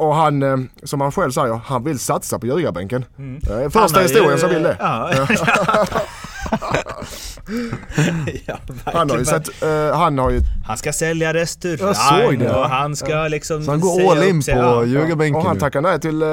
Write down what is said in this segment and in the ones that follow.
och han, eh, som han själv säger, han vill satsa på ljugarbänken. Mm. Är Han första har ju- historien som vill det. Ja, ja, Han har ju sett, eh, han har ju, Han ska sälja restaurang Jag såg det. och han ska liksom Så han går all in på Ja. ljugarbänken och han tackar nej till eh,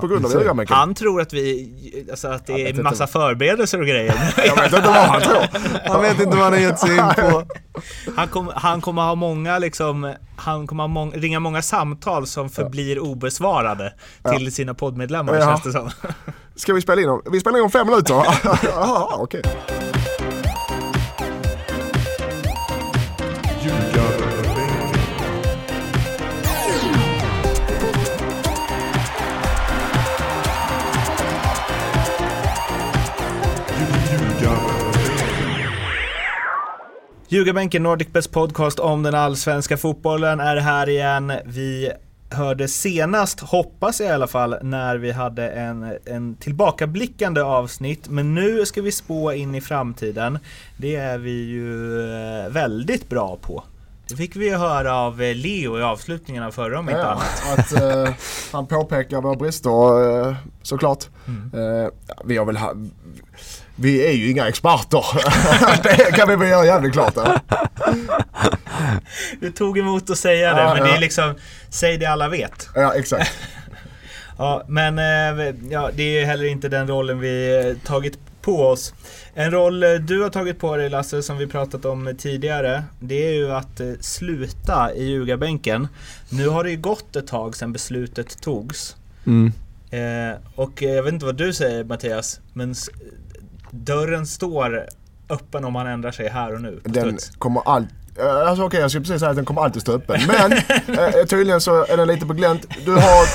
på grund av ljugarbänken. Han tror att vi, alltså att det är inte massa förberedelser och grejer. Jag vet inte vad han tror. Han vet inte vad han har gett sig in på. Han, kom, han kommer ha många liksom, han kommer ha mång, ringa många samtal som förblir obesvarade till sina poddmedlemmar Ja. känns det som. Ska vi spela in om, vi spelar in om fem minuter? Jaha, okej. Ljugarbänken Nordic Best Podcast om den allsvenska fotbollen är här igen. Vi hörde senast, hoppas jag i alla fall, när vi hade en, en tillbakablickande avsnitt. Men nu ska vi spå in i framtiden. Det är vi ju eh, väldigt bra på. Det fick vi ju höra av eh, Leo i avslutningen av förra om inte Ja, annat. att eh, han påpekar våra brister eh, såklart. Mm. Eh, vi har väl ha, vi är ju inga experter. det kan vi väl göra jävligt klart. Ja. Det tog emot att säga det, Ja, men det ja. är liksom, säg det alla vet. ja, exakt. Ja, men eh, ja, det är heller inte den rollen vi eh, tagit på oss. En roll eh, du har tagit på dig Lasse, som vi pratat om tidigare, det är ju att sluta i ljugarbänken. Nu har det ju gått ett tag sedan beslutet togs. Mm. Eh, och jag vet inte vad du säger Mattias, men dörren står öppen om man ändrar sig här och nu. Den kommer allt eh, Alltså okej, jag skulle precis säga att den kommer alltid stå öppen. Men eh, tydligen så är den lite på glänt. Du har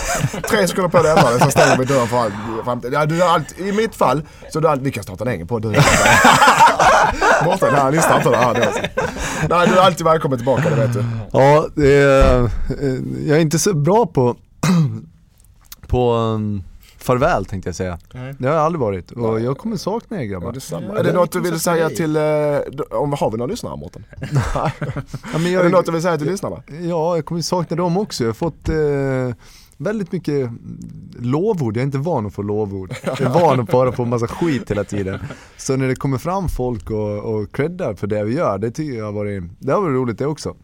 tre sekunder på dig att ändra den, så stänger vi dörren för all framtid. Ja, du har allt, I mitt fall, så du har allt, vi kan starta en egen podd. du. Mårten, här, ni startar det här alltså. Nej, du är alltid välkommen tillbaka, det vet du. Ja, det är, eh, jag är inte så bra på, på um, farväl tänkte jag säga. Nej. Det har jag aldrig varit och jag kommer sakna er grabbar. Ja, är det det något du är vill säga till, eh, om, har vi några lyssnare Mårten? Ja, men Är jag, det något du vill säga till lyssnarna? Ja, jag kommer sakna dem också. Jag har fått eh, väldigt mycket lovord. Jag är inte van att få lovord. Jag är van att bara få massa skit hela tiden. Så när det kommer fram folk och, och creddar för det vi gör, det tycker jag har varit, det har varit roligt det också.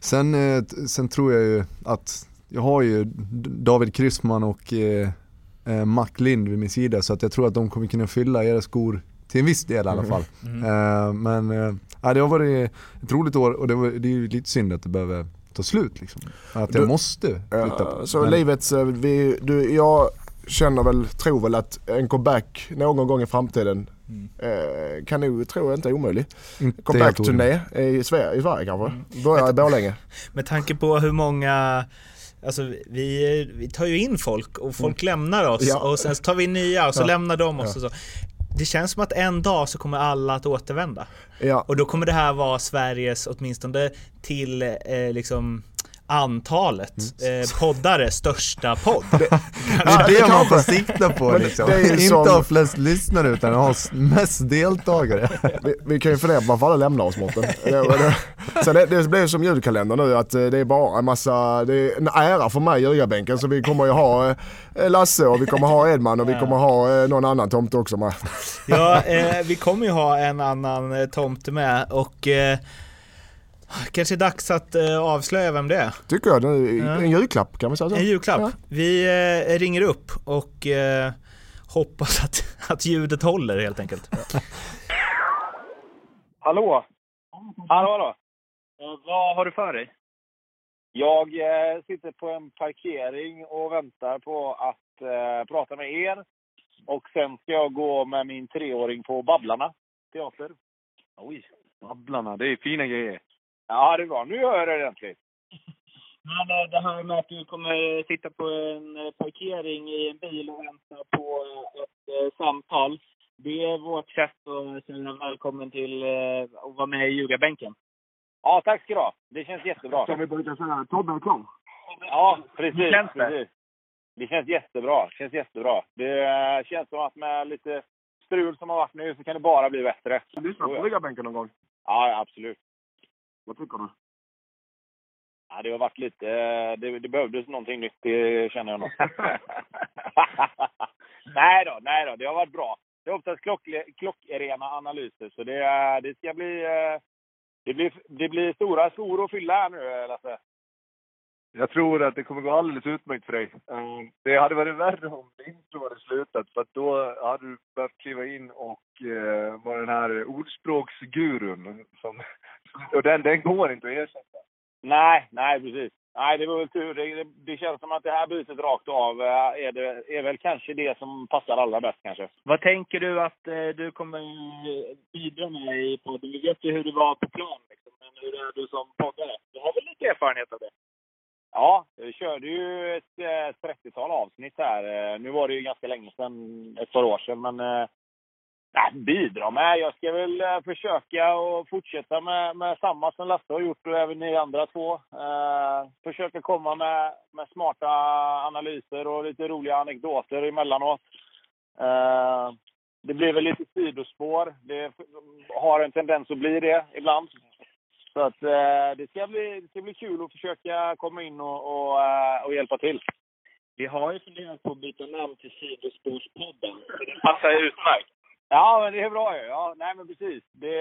Sen, eh, sen tror jag ju att jag har ju David Kryssman och eh, eh, Mac Lind vid min sida så att jag tror att de kommer kunna fylla era skor till en viss del i alla fall. Mm. Eh, men eh, det har varit ett roligt år och det, var, det är ju lite synd att det behöver ta slut liksom. Att jag Du- måste flytta på. så Men- livets, eh, vi, du, jag känner väl, tror väl att en comeback någon gång i framtiden Mm. eh, kan nog, tror jag inte är omöjlig. Comeback-turné i Sverige, i Sverige kanske. Börjar i Borlänge. Med tanke på hur många Alltså vi, vi tar ju in folk och folk lämnar oss Ja. och sen tar vi in nya och så Ja. lämnar de oss Ja. och så. Det känns som att en dag så kommer alla att återvända. Ja. Och då kommer det här vara Sveriges, åtminstone till eh, liksom antalet eh, poddare, största podd. Det Ja, är det det man får sikta på liksom. det är Inte som- ha flest lyssnare utan ha mest deltagare. Vi, vi kan ju fundera på varför alla lämnar oss Mårten. Det, det, det, blir som julkalender nu att eh, det är bara en massa, det är en ära för mig i ljugarbänken så vi kommer ju ha eh, Lasse och vi kommer ha Edman och vi kommer ha eh, någon annan tomte också med. Ja, eh, vi kommer ju ha en annan tomte med och eh, kanske är dags att eh, avslöja vem det är. Tycker jag, Ja. en julklapp kan man säga så. En julklapp. Ja. Vi eh, ringer upp och eh, hoppas att, att ljudet håller helt enkelt. Hallå? Hallå, hallå. vad har du för dig? Jag sitter på en parkering och väntar på att prata med er. Och sen ska jag gå med min treåring på Babblarna teater. Oj, Babblarna, det är fina grejer. Ja, det bra. Nu gör jag det ordentligt. Men eh, det här med att du kommer sitta på en eh, parkering i en bil och vänta på eh, ett samtal. Det är vårt sätt att säga välkommen till att vara med i ljugarbänken. Ja, tack ska du ha. Det känns jättebra. Som vi brukar säga, Tobbe är klar. Ja, precis. Hur känns det? Precis. Det känns jättebra. Det känns jättebra. Det känns som att med lite strul som har varit nu så kan det bara bli bättre. Lyssna på ljugarbänken någon gång. Ja, absolut. Vad tycker du? Ja, det har varit lite... Det, det behövdes någonting nytt, det känner jag nog. nej då, nej då. Det har varit bra. Det är oftast klock, klockrena analyser, så det, det ska bli... Det blir, det blir stora skor att fylla här nu, Lasse. Jag tror att det kommer gå alldeles utmärkt för dig. Det hade varit värre om det inte hade slutat, för då hade du behövt kliva in och uh, vara den här ordspråksgurun. Som, och den, den går inte att ersätta. Nej, nej precis. Nej, det var väl tur. Det, det, det, känns som att det här bytet rakt av eh, är, det, är väl kanske det som passar allra bäst kanske. Vad tänker du att eh, du kommer bidra med i podden? Vi vet ju hur det var på plan, liksom. men hur är du som poddare? Du har väl lite erfarenhet av det? Ja, vi körde ju ett, eh, 30-tal avsnitt här. Eh, nu var det ju ganska länge sedan, ett par år sedan, men eh, nej, bidra med? Jag ska väl försöka och fortsätta med, med samma som Lasse har gjort och även ni andra två. Eh, försöka komma med, med smarta analyser och lite roliga anekdoter emellanåt. Eh, det blir väl lite sidospår. Det har en tendens att bli det ibland. Så att, eh, det, ska bli, det ska bli kul att försöka komma in och, och, eh, och hjälpa till. Vi har ju funderat på att byta namn till Sidospårspodden. Det passar utmärkt. Ja, men det är bra ju. Ja, nej, men precis. Det,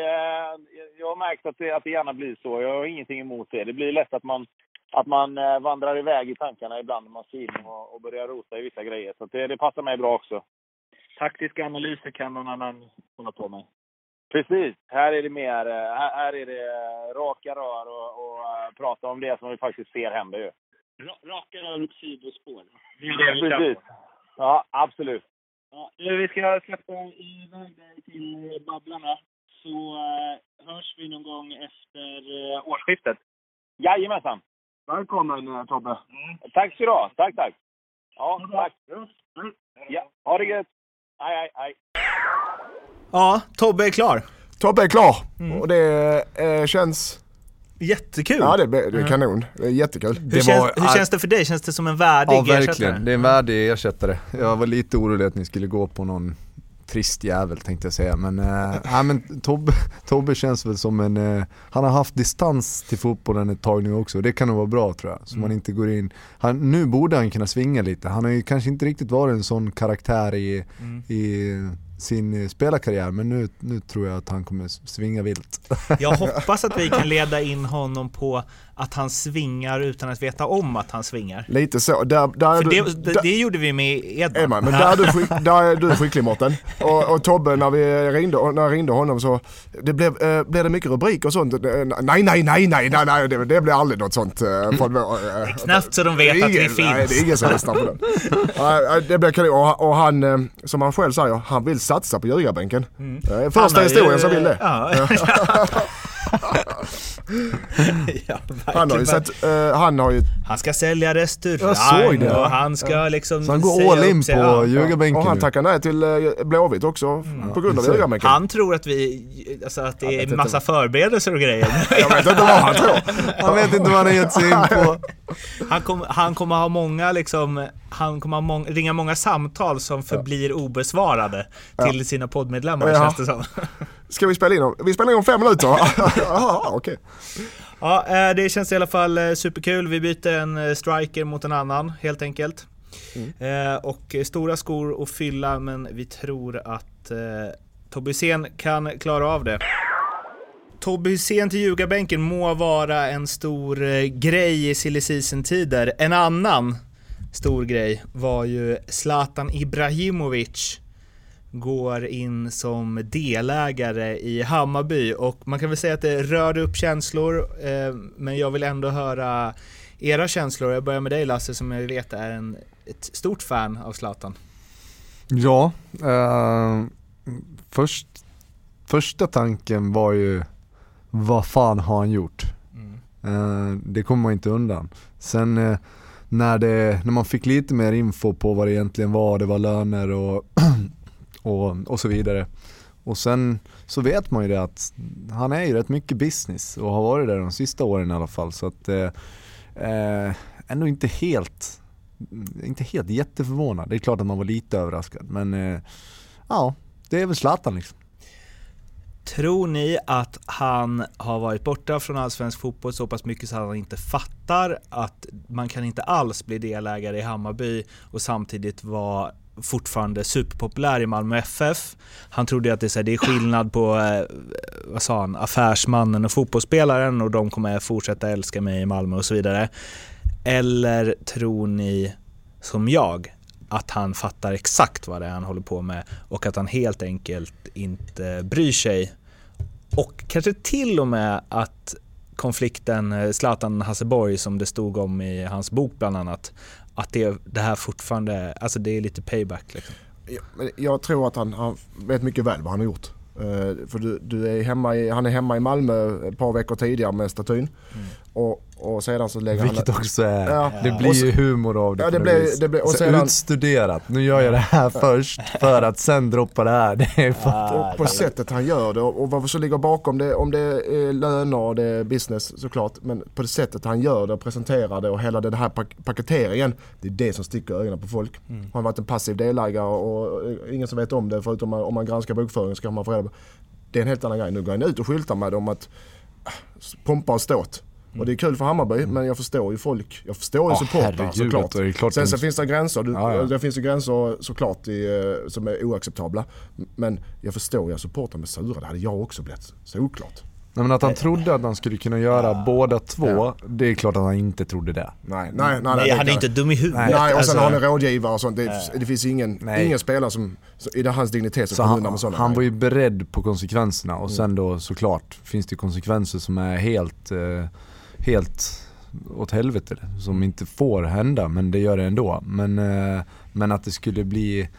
jag har märkt att det, att det gärna blir så. Jag har ingenting emot det. Det blir lätt att man, att man eh, vandrar iväg i tankarna ibland när man in och, och börjar rota i vissa grejer. Så det, det passar mig bra också. Taktiska analyser kan någon annan hålla på med. Precis. Här är det mer eh, här, är det raka rör och, och uh, prata om det som vi faktiskt ser hända ju. Raka rör och sidospår. Det är det Precis. Ja, absolut. Ja, vi ska släppa iväg dig till Babblarna. Så hörs vi någon gång efter årsskiftet. Jajamensan. Välkommen Tobbe. Mm. Tack så du ha. Tack, tack. Ja, tack. Ja, ha det gött. Hej, hej, hej. Ja, Tobbe är klar. Tobbe är klar mm. och det eh, känns Jättekul! Ja det, det är kanon, det är jättekul. Hur, det känns, var, hur känns det för dig? Känns det som en värdig ja, verkligen. ersättare? det är en värdig ersättare. Jag var lite orolig att ni skulle gå på någon trist jävel tänkte jag säga. Men, äh, men Tobbe, Tobbe känns väl som en, äh, han har haft distans till fotbollen ett tag nu också. Det kan nog vara bra tror jag. Så mm. man inte går in, han, nu borde han kunna svinga lite. Han har ju kanske inte riktigt varit en sån karaktär i, mm. i sin eh, spelarkarriär men nu, nu tror jag att han kommer svinga vilt. Jag hoppas att vi kan leda in honom på att han svingar utan att veta om att han svingar. Lite så. Där, där du, det, där, det, gjorde vi med Edman. Edman men där är, du, skick, där är du skicklig Mårten. Och, och, Tobbe, när vi ringde, när jag ringde honom så det blev, eh, blev det mycket rubriker och sånt. Nej, nej, nej, nej, nej, nej det, det blir aldrig något sånt. Eh, från eh, Knappt så de vet ingen, att vi finns. Nej, det är ingen som lyssnar på den. det blev kanon. Och, och han, eh, som han själv säger, han vill satsa på ljugarbänken. Mm. Första historien som vill det. Ja. ja, han har ju sett, uh, han har ju... Han ska sälja restaurang och han ska ja. liksom Så han går all in på ja. ljugarbänken Och han tackar nej till uh, Blåvitt också mm. på grund av ljugarbänken. Han tror att vi, alltså att det är massa inte. förberedelser och grejer. jag vet inte vad han tror. Han vet inte vad han har gett sig in på. Han, kom, han kommer ha många liksom, han kommer ha mång, ringa många samtal som förblir obesvarade till sina poddmedlemmar känns det som. Ska vi spela in om? Vi spelar in om fem minuter. Aha, okay. Ja, eh, det känns i alla fall eh, superkul. Vi byter en eh, striker mot en annan helt enkelt. Mm. Och stora skor att fylla men vi tror att Tobbe Hysén kan klara av det. Tobbe Hysén till ljugarbänken må vara en stor grej i silly tider En annan stor grej var ju Zlatan Ibrahimovic går in som delägare i Hammarby och man kan väl säga att det rörde upp känslor eh, men jag vill ändå höra era känslor. Jag börjar med dig Lasse som jag vet är en, ett stort fan av Zlatan. Ja, eh, först, första tanken var ju vad fan har han gjort? Mm. Eh, det kommer man inte undan. Sen eh, när, det, när man fick lite mer info på vad det egentligen var, det var löner och och, och så vidare. Och sen så vet man ju det att han är ju rätt mycket business och har varit det de sista åren i alla fall. Så att eh, eh, ändå inte helt, inte helt jätteförvånad. Det är klart att man var lite överraskad men eh, ja, det är väl Zlatan liksom. Tror ni att han har varit borta från allsvensk fotboll så pass mycket så att han inte fattar att man kan inte alls bli delägare i Hammarby och samtidigt vara fortfarande superpopulär i Malmö FF. Han trodde att det är, så här, det är skillnad på, eh, vad sa han, affärsmannen och fotbollsspelaren och de kommer fortsätta älska mig i Malmö och så vidare. Eller tror ni, som jag, att han fattar exakt vad det är han håller på med och att han helt enkelt inte bryr sig. Och kanske till och med att konflikten eh, Zlatan-Hasseborg som det stod om i hans bok bland annat, att det, det här fortfarande, alltså det är lite payback liksom. Jag, jag tror att han, han vet mycket väl vad han har gjort. Eh, för du, du är hemma i, han är hemma i Malmö ett par veckor tidigare med statyn. Och, och sedan så lägger Vilket han... också är, Ja. det blir ju humor av det Ja, det blir- det blir- och Så sedan- utstuderat, nu gör jag det här först för att sen droppa det här. Det är fan... Och på sättet han gör det och vad som ligger bakom det, om det är löner och det är business såklart. Men på det sättet han gör det och presenterar det och hela den här pak- paketeringen. Det är det som sticker ögonen på folk. Har han varit en passiv delägare och ingen som vet om det förutom om man granskar bokföringen så kan man få reda på. Det är en helt annan grej. Nu går han ut och skyltar med det om att ah, pompa och ståt. Och det är kul för Hammarby men jag förstår ju folk. Jag förstår ju Ja, supportrar såklart. det klart Sen så finns det gränser. Du, Ja, ja. Det finns ju gränser såklart i, eh, som är oacceptabla. Men jag förstår ju att supportrar med sura. Det hade jag också blivit. Såklart. Nej, men att han trodde att han skulle kunna göra båda två, det är klart att han inte trodde det. Nej, nej, nej. Nej, det han är inte dum i huvudet. Nej. Nej, och sen Alltså, har ni rådgivare och sånt. Det, det finns ingen, Nej. ingen spelare som, så, i det hans dignitet som kommer han, undan med sådana han var ju beredd på konsekvenserna och sen då såklart finns det konsekvenser som är helt, eh, helt åt helvete. Som inte får hända men det gör det ändå. Men, eh, men att det skulle bli,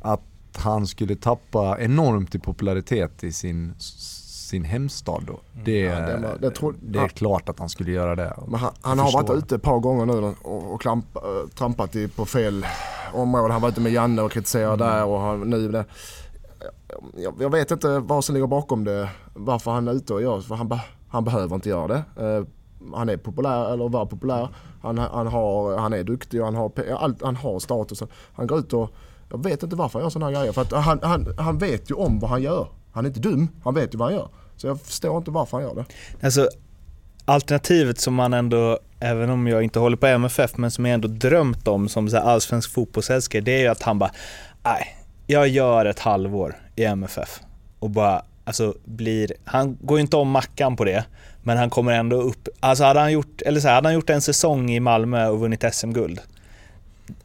att han skulle tappa enormt i popularitet i sin, sin hemstad då. Det, Mm. Ja, det var- det tro- det är ja. klart att han skulle göra det. Han, han har varit ute ett par gånger nu och, och klamp, äh, trampat i, på fel område. Han var ute med Janne och kritiserade Mm. där och han, nu det. Jag, jag vet inte vad som ligger bakom det. Varför han är ute och gör För han, han behöver inte göra det. Han är populär, eller var populär. Han, han, har, han är duktig och han har, allt, han har status. Han går ut och jag vet inte varför han gör sådana här grejer. För att han, han, han vet ju om vad han gör. Han är inte dum, han vet ju vad han gör. Så jag förstår inte varför han gör det. Alltså, alternativet som man ändå, även om jag inte håller på MFF, men som jag ändå drömt om som så här allsvensk fotbollsälskare, det är ju att han bara, nej, jag gör ett halvår i MFF och bara, alltså blir, han går ju inte om Mackan på det, men han kommer ändå upp, alltså hade han gjort, eller så här, hade han gjort en säsong i Malmö och vunnit SM-guld,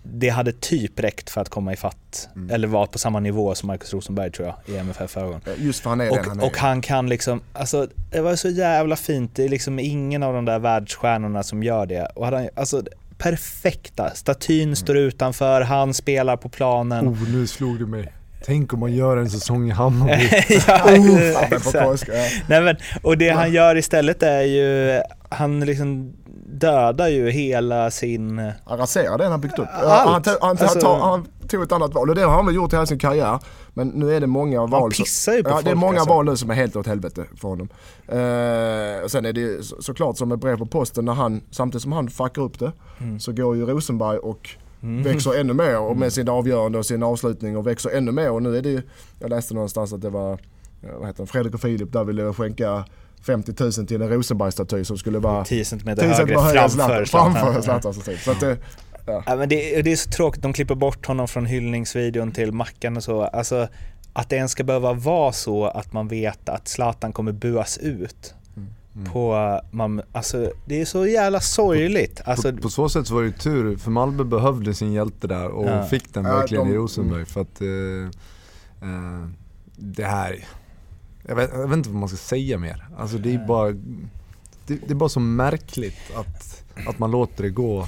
det hade typ räckt för att komma ifatt, eller vara på samma nivå som Marcus Rosenberg tror jag, i MFF-ögon. Just för han är den han Och, är. och han kan liksom, alltså det var så jävla fint, det är liksom ingen av de där världsstjärnorna som gör det. Och hade han, alltså perfekta, statyn står utanför, han spelar på planen. Oh, nu slog du mig. Tänk om man gör en säsong i Hammarby. ja, på exakt. Nej men, och det han gör istället är ju, han liksom dödar ju hela sin... Han raserar det han byggt upp. Allt. Han, tog- han, Alltså- han, tar- han tog ett annat val och det har han väl gjort i hela sin karriär. Men nu är det många val. som- pissar ju på ja, folk, Det är många alltså. val nu som är helt åt helvete för honom. Eh, och sen är det såklart som ett brev på posten när han, samtidigt som han fuckar upp det, Mm. så går ju Rosenberg och växer ännu mer och Mm. med sin avgörande och sin avslutning och växer ännu mer. Och nu är det ju, jag läste någonstans att det var, ja, vad heter han, Fredrik och Filip där ville skänka 50 000 till en Rosenberg-staty som skulle vara 10 cm 10 högre framför Zlatan. Framför Zlatan. Zlatan. så att det, Ja, men det, det är så tråkigt, de klipper bort honom från hyllningsvideon till Mackan och så. Alltså, att det ens ska behöva vara så att man vet att Zlatan kommer buas ut. På, man, alltså, det är så jävla sorgligt. Alltså, på, på så sätt så var det ju tur, för Malmö behövde sin hjälte där och Ja. fick den verkligen de- i Rosenberg. För att eh, eh, det här, jag vet, jag vet inte vad man ska säga mer. Alltså det är bara, det, det är bara så märkligt att, att man låter det gå.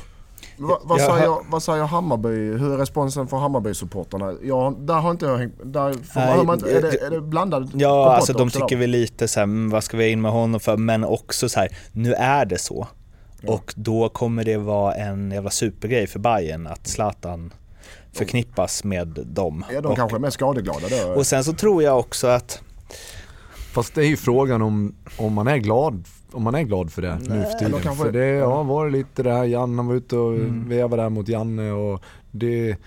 Vad, vad, Jag säger, hör- vad säger Hammarby? Hur är responsen från Hammarby-supporterna? Ja, där har inte jag hängt... Där får Nej, man inte, är, det, är det blandad Ja, alltså de tycker väl lite så här, "Mm, vad ska vi in med honom för? Men också så här, nu är det så. Och då kommer det vara en jävla supergrej för Bayern att Zlatan förknippas med dem. Ja, de och, kanske är mest skadeglada då. och sen så tror jag också att Fast det är ju frågan om, om man är glad om man är glad för det nu för tiden. de kanske- För det ja, var lite det här, Janne var ute och Mm. vevade där mot Janne och det,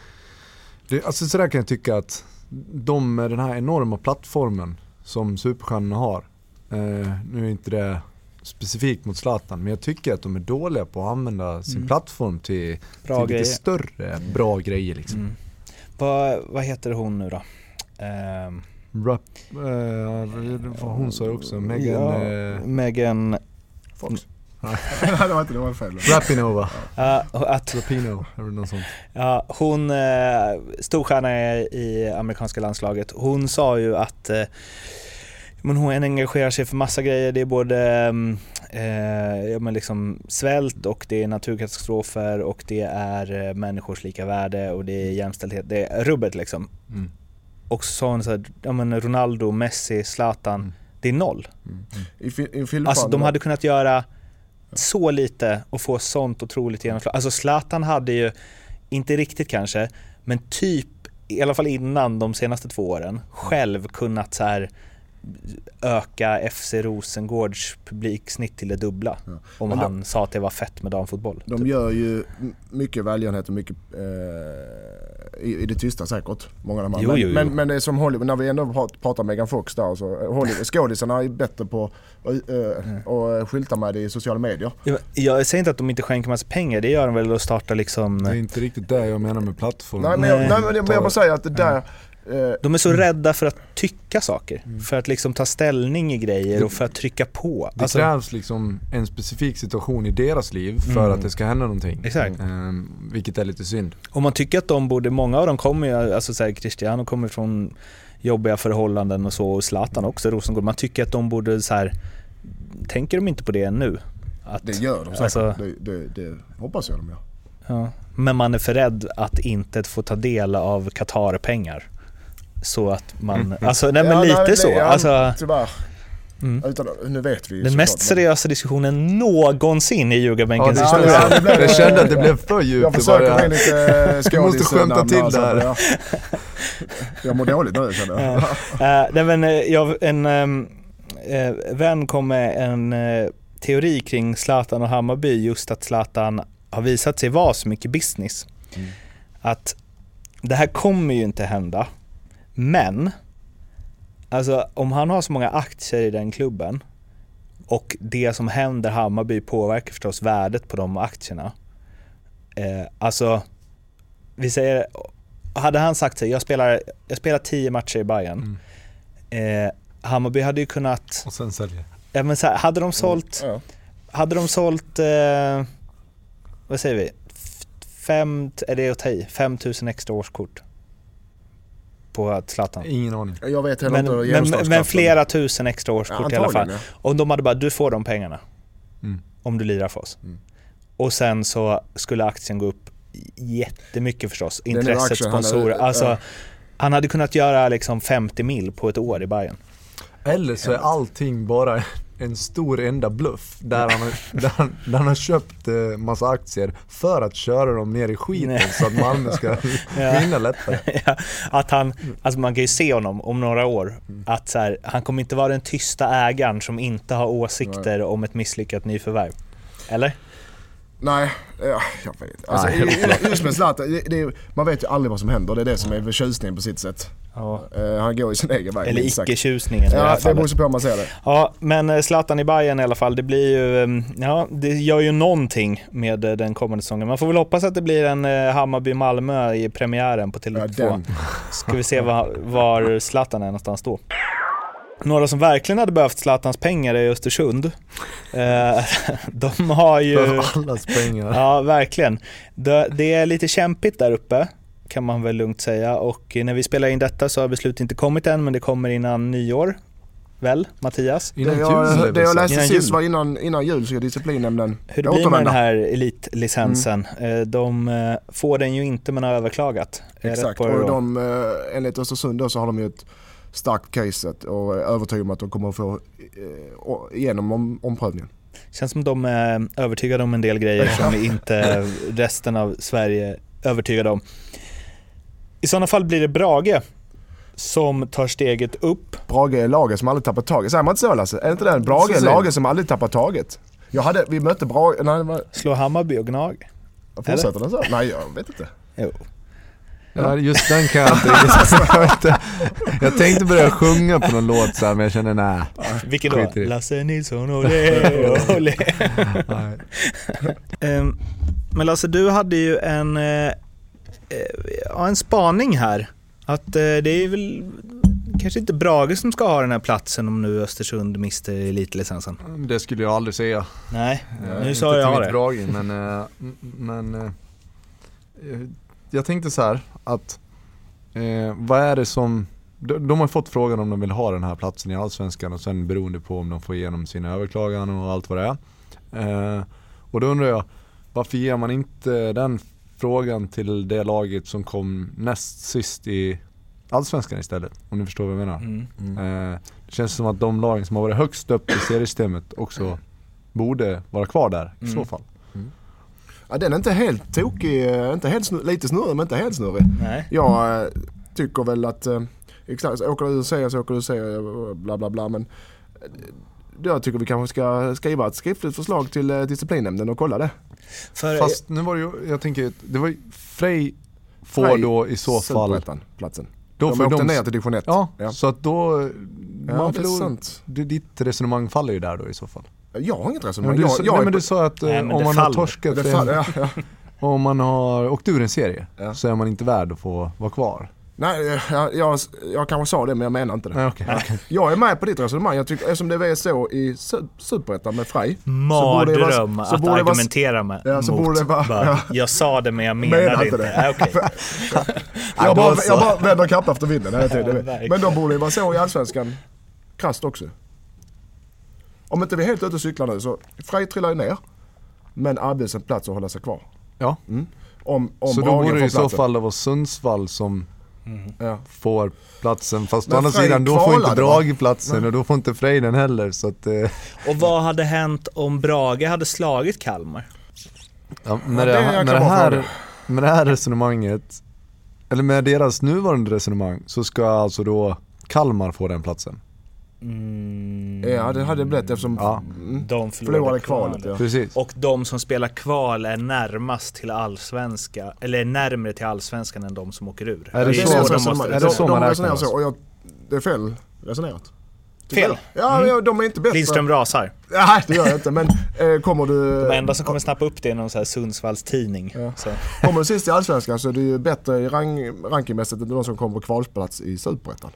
det Alltså sådär kan jag tycka att de med den här enorma plattformen som superstjärnorna har. Eh, nu är inte det specifikt mot Zlatan, men jag tycker att de är dåliga på att använda sin Mm. plattform till, Bra till grejer. lite större bra grejer liksom. Mm. Vad, vad heter hon nu då? Ehm, Rap, eh, vad hon sa ju också, Megan ja, eh, Megan, Fox. Nej. Nej, det var inte det var fel. Rapinova, ja, att Rapino eller något sånt. Ja, hon, eh, storstjärna i amerikanska landslaget, hon sa ju att eh, men hon engagerar sig för massa grejer. Det är både mm, eh, ja, men liksom svält och det är naturkatastrofer och det är eh, människors lika värde och det är jämställdhet. Det är rubbet liksom. Mm. Och så sa hon så här, ja men Ronaldo, Messi, Zlatan, Mm. det är noll. I filmplanen- Alltså de hade kunnat göra så lite och få sånt otroligt genomslag. Alltså Zlatan hade ju, inte riktigt kanske, men typ, i alla fall innan de senaste två åren, själv kunnat så här öka FC Rosengårds publiksnitt till det dubbla. Ja. Om då- han sa att det var fett med damfotboll. De gör ju mycket välgörenhet och mycket eh, i, i det tysta säkert. Många av de här. Jo, men, jo, jo. Men, men det är som Hollywood, när vi ändå prat- pratar Megan Fox där så Hollywood, skådisarna är bättre på att Mm. uh, och skylta med det i sociala medier. Jag, jag säger inte att de inte skänker massa pengar, det gör de väl att starta liksom Det är inte riktigt det jag menar med plattform. Nej men jag, Nej. men jag, jag bara säger att det där eh, De är så rädda för att tycka saker, Mm. för att liksom ta ställning i grejer och för att trycka på. Det Alltså, krävs liksom en specifik situation i deras liv för Mm. att det ska hända någonting. Exakt. Ehm, vilket är lite synd. Och man tycker att de borde, många av dem kommer ju, alltså så här, Cristiano kommer från jobbiga förhållanden och så, och Zlatan också, Rosengård. Man tycker att de borde så här, tänker de inte på det nu? Att, det gör de säkert. Alltså- det, det, det hoppas jag de gör. ja. Men man är för rädd att inte få ta del av Qatar-pengar. Så att man, alltså nej men Ja, lite nej, så. ja, alltså, Tyvärr. mm. Utan, nu vet vi ju Den mest seriösa diskussionen någonsin i Ja, ljugarbänkens det Ja, historia. ja, det blev- Jag kände att det blev för djupt. Jag det försöker in lite Du måste skämta till det här. ja. Jag mår dåligt nu känner jag. Eh, nej, men, eh, jag, en eh, vän kom med en eh, teori kring Zlatan och Hammarby, just att Zlatan har visat sig vara så mycket business. Mm. Att det här kommer ju inte hända, men alltså om han har så många aktier i den klubben och det som händer Hammarby påverkar förstås värdet på de aktierna. Eh, alltså, vi säger, hade han sagt sig, jag spelar, jag spelar tio matcher i Bayern Mm. Eh, Hammarby hade ju kunnat, Och sen säljer. ja, men så här, hade de sålt, Ja. hade de sålt, eh, vad säger vi, fem, är det att ta i, 5000 extra årskort på Zlatan. Ingen aning. Jag vet heller Men, inte men, men flera tusen extra Ja, årskort i alla fall. ja. Och de hade bara, du får de pengarna Mm. om du lirar för oss. Mm. Och sen så skulle aktien gå upp jättemycket förstås. Intresset, han sponsorer. hade- Alltså, ja. han hade kunnat göra liksom 50 mil på ett år i Bayern. Eller så är allting bara en stor enda bluff där han där han, där han har köpt eh, massa aktier för att köra dem ner i skiten Nej. så att Malmö ska Ja. vinna lättare. Ja, att han, alltså man kan ju se honom om några år, Mm. att så här, han kommer inte vara den tysta ägaren som inte har åsikter om ett misslyckat nyförvärv. Eller? Nej, ja, jag vet alltså, Just med Zlatan, det, det, man vet ju aldrig vad som händer. Det är det som är tjusningen på sitt sätt. Ja. Eh, han går ju sin egen väg. Eller icke-tjusningen i det här Ja, det fallet. beror på hur man ser det. Ja, men eh, Zlatan i Bayern i alla fall, det blir ju, eh, ja, det gör ju någonting med eh, den kommande säsongen. Man får väl hoppas att det blir en Hammarby-Malmö i premiären på Ja, Tele2. den. Ska vi se var, var Zlatan är någonstans då. Några som verkligen hade behövt Zlatans pengar är Östersund. Eh, De har ju... För allas pengar. Ja, verkligen. Det, är lite kämpigt där uppe, kan man väl lugnt säga. Och när vi spelar in detta så har beslutet inte kommit än, men det kommer innan nyår. Väl, Mattias? Innan det jul jag, är det jag så. läste Innan sist jul. var innan, innan jul ska disciplinnämnden Hur det blir med den här elitlicensen. Eh, De eh, får den ju inte men har överklagat. Exakt, och de, enligt Östersund då så har de ju ett starkt case och är övertygade om att de kommer att få eh, igenom om, omprövningen. Känns som de är övertygade om en del grejer som inte resten av Sverige är övertygade om. I sådana fall blir det Brage som tar steget upp. Brage är laget som aldrig tappat taget. Säger man inte så Lasse? Är inte det? Brage är laget som aldrig tappat taget. Jag hade, vi mötte Brage, nej var, Slår Hammarby och Gnag. fortsätter den så? Nej jag vet inte. Jo. Ja, just den kan jag inte. Jag, tänkte börja sjunga på någon låt så här, men jag kände nej. Vilken då? Lasse Nilsson, olé, olé. Ehm, Men Lasse, du hade ju en, eh, eh, ja, en spaning här. Att eh, det är väl kanske inte Brage som ska ha den här platsen om nu Östersund mister elitlicensen. Det skulle jag aldrig säga. Nej, nu sa jag det. drag, men, men jag tänkte så här att eh, vad är det som, de, de har fått frågan om de vill ha den här platsen i Allsvenskan och sen beroende på om de får igenom sina överklagan och allt vad det är. Eh, och då undrar jag, varför ger man inte den frågan till det laget som kom näst sist i Allsvenskan istället? Om ni förstår vad jag menar. Mm. Eh, det känns som att de lagen som har varit högst upp i seriesystemet också borde vara kvar där i så Mm. fall. Ja, den är inte helt tokig, eh, inte helt snurrig, lite snurrig men inte helt snurrig. Nej. Jag eh, tycker väl att, eh, exakt, åker du säger så åker du säger bla bla bla men jag tycker vi kanske ska skriva ett skriftligt förslag till disciplinnämnden och kolla det. För, Fast nu var det ju, jag tänker, det var ju Frej får Frej, då i så fall, platsen. då de får åkte de, ner till division 1. ja, Ja. så att då, Ja, man förlorar, ditt resonemang faller ju där då i så fall. Jag har inget Men resonemang. du, jag, jag nej, är men du sa att eh, Nej, om det man har faller. torskat, det en- fall, ja, ja. om man har åkt ur en serie Ja. så är man inte värd att få vara kvar. Nej, eh, jag, jag, jag kanske sa det men jag menar inte det. Nej, okej, okej. Jag är med på ditt resonemang. Jag tycker, eftersom det är så i Su- Superettan med Frej. det mardröm så att borde det argumentera med, Ja, så mot. borde det vara- Bara, ja. Jag sa det men jag menade, Menade inte. det. Nej, okej. Jag då bara, jag bara vänder kappan efter vinden Ja. Men de borde ju vara så i Allsvenskan, krasst också. Om inte vi är helt ute och cyklar nu så, Frej trillar ju ner. Men erbjuds en plats att hålla sig kvar. Ja. Mm. Om, om Så då Brage borde det får i så fall vara Sundsvall som Ja. får platsen. Fast å Men andra Frej sidan, då får inte? Brage platsen och då får inte Frej den heller. Så att, eh, Och vad hade hänt om Brage hade slagit Kalmar? ja, med, det det, med, det här, med det här resonemanget, eller med deras nuvarande resonemang, så ska alltså då Kalmar få den platsen. Mm, ja, det hade det blivit eftersom Ja. mm, de förlorade kvalet. Ja. Precis. Och de som spelar kval är närmast till allsvenska, eller är närmre till allsvenskan än de som åker ur. Är det Det är så- så, de måste... är det så de, man de resonerar alltså? så och jag, det är fel resonerat. Fel. Ja, ja, de är inte bättre. Lindström rasar. Nej, det gör jag inte. Men eh, kommer du... De enda som kommer snappa upp det är någon sån här Sundsvalls tidning. Ja. Så. Kommer du sist i Allsvenskan så är det ju bättre i rang, rankingmässigt än de som kommer på kvalplats i Superettan.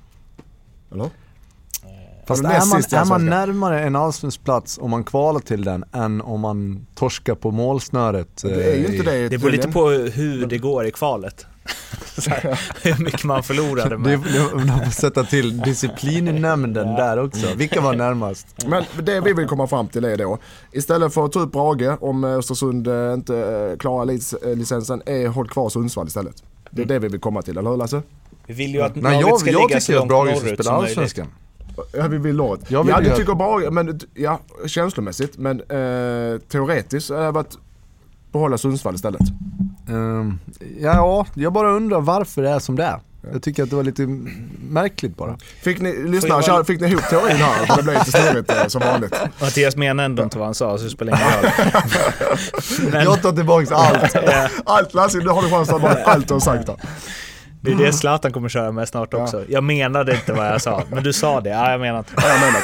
Eller? Fast är man, är man närmare en allsvensk plats om man kvalar till den än om man torskar på målsnöret? Det är ju eh, inte det Det beror lite på hur det går i kvalet. Här, hur mycket man förlorade det, de får sätta till disciplinnämnden där också. Vilka var närmast? Men det vi vill komma fram till är då, istället för att ta upp Brage om Östersund eh, inte eh, klarar elitlicensen, är håll kvar Sundsvall istället. Det är det vi vill komma till, eller hur Lasse? Vi vill ju att Nej, laget jag, ska jag ligga så tycker att långt Brage ska norrut spela som möjligt. allsvenskan. Ja, vi vill låt. Jag vill ja, du tycker Brage, men ja, känslomässigt. Men eh, teoretiskt hade det varit behålla Sundsvall istället. Ehm, ja, jag bara undrar varför det är som det är. Jag tycker att det var lite märkligt bara. Fick ni, lyssna, jag bara- fick ni ihop teorin här? För det blev lite snurrigt eh, som vanligt. Mattias menar ändå inte vad han sa så det spelar ingen roll. Men Jag tar tillbaks allt. Allt Lasse, nu har du chans att bara allt du har sagt här. Det är det Zlatan kommer köra med snart också. Jag menade inte vad jag sa, men du sa det. Ja, jag menar inte. Ja, jag menar.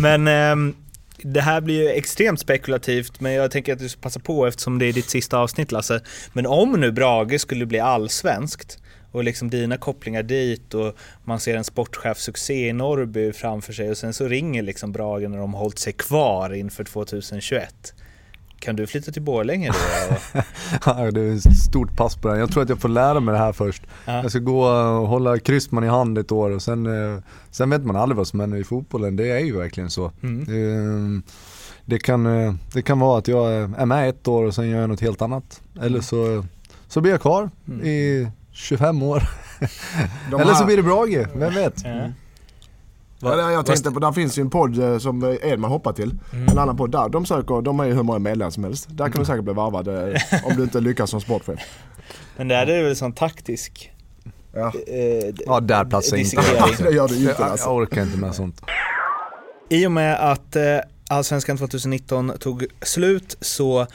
Men ehm, det här blir ju extremt spekulativt, men jag tänker att du ska passa på eftersom det är ditt sista avsnitt Lasse. Men om nu Brage skulle bli allsvenskt och liksom dina kopplingar dit och man ser en sportchefsuccé i Norrby framför sig och sen så ringer liksom Brage när de hållit sig kvar inför 2021. Kan du flytta till Borlänge då? Ja, det är ett stort pass på den. Jag tror att jag får lära mig det här först. Ja. Jag ska gå och hålla kryssman i hand ett år och sen, eh, sen vet man aldrig vad som händer i fotbollen. Det är ju verkligen så. Mm. Eh, Det kan, eh, det kan vara att jag är med ett år och sen gör jag något helt annat. Eller så, så blir jag kvar Mm. i 25 år. Eller så blir det Brage, vem vet? Ja. Ja, det jag tänkte på, där finns ju en podd eh, som Edman hoppar till. Mm. En annan podd där, de söker, de är ju hur många medlemmar som helst. Där kan du säkert bli varvad eh, om du inte lyckas som sportchef. Men det här är väl sån taktisk Ja. eh, Ja, där platsar inte. Det gör ju inte alltså. jag orkar inte med sånt. I och med att eh, Allsvenskan 2019 tog slut så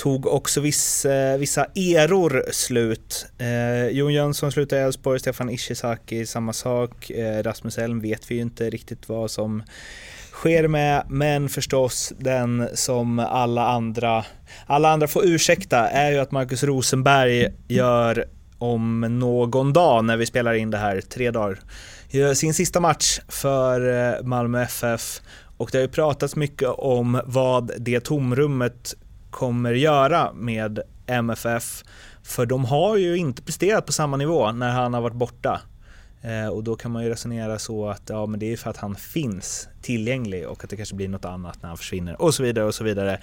tog också vissa, eh, vissa eror slut. Eh, Jon Jönsson slutade i Elfsborg, Stefan Ishizaki samma sak. Eh, Rasmus Elm vet vi ju inte riktigt vad som sker med, men förstås den som alla andra, alla andra får ursäkta är ju att Marcus Rosenberg gör om någon dag när vi spelar in det här, tre dagar, gör sin sista match för eh, Malmö FF och det har ju pratats mycket om vad det tomrummet kommer göra med MFF. För de har ju inte presterat på samma nivå när han har varit borta. Eh, och då kan man ju resonera så att ja, men det är för att han finns tillgänglig och att det kanske blir något annat när han försvinner och så vidare och så vidare.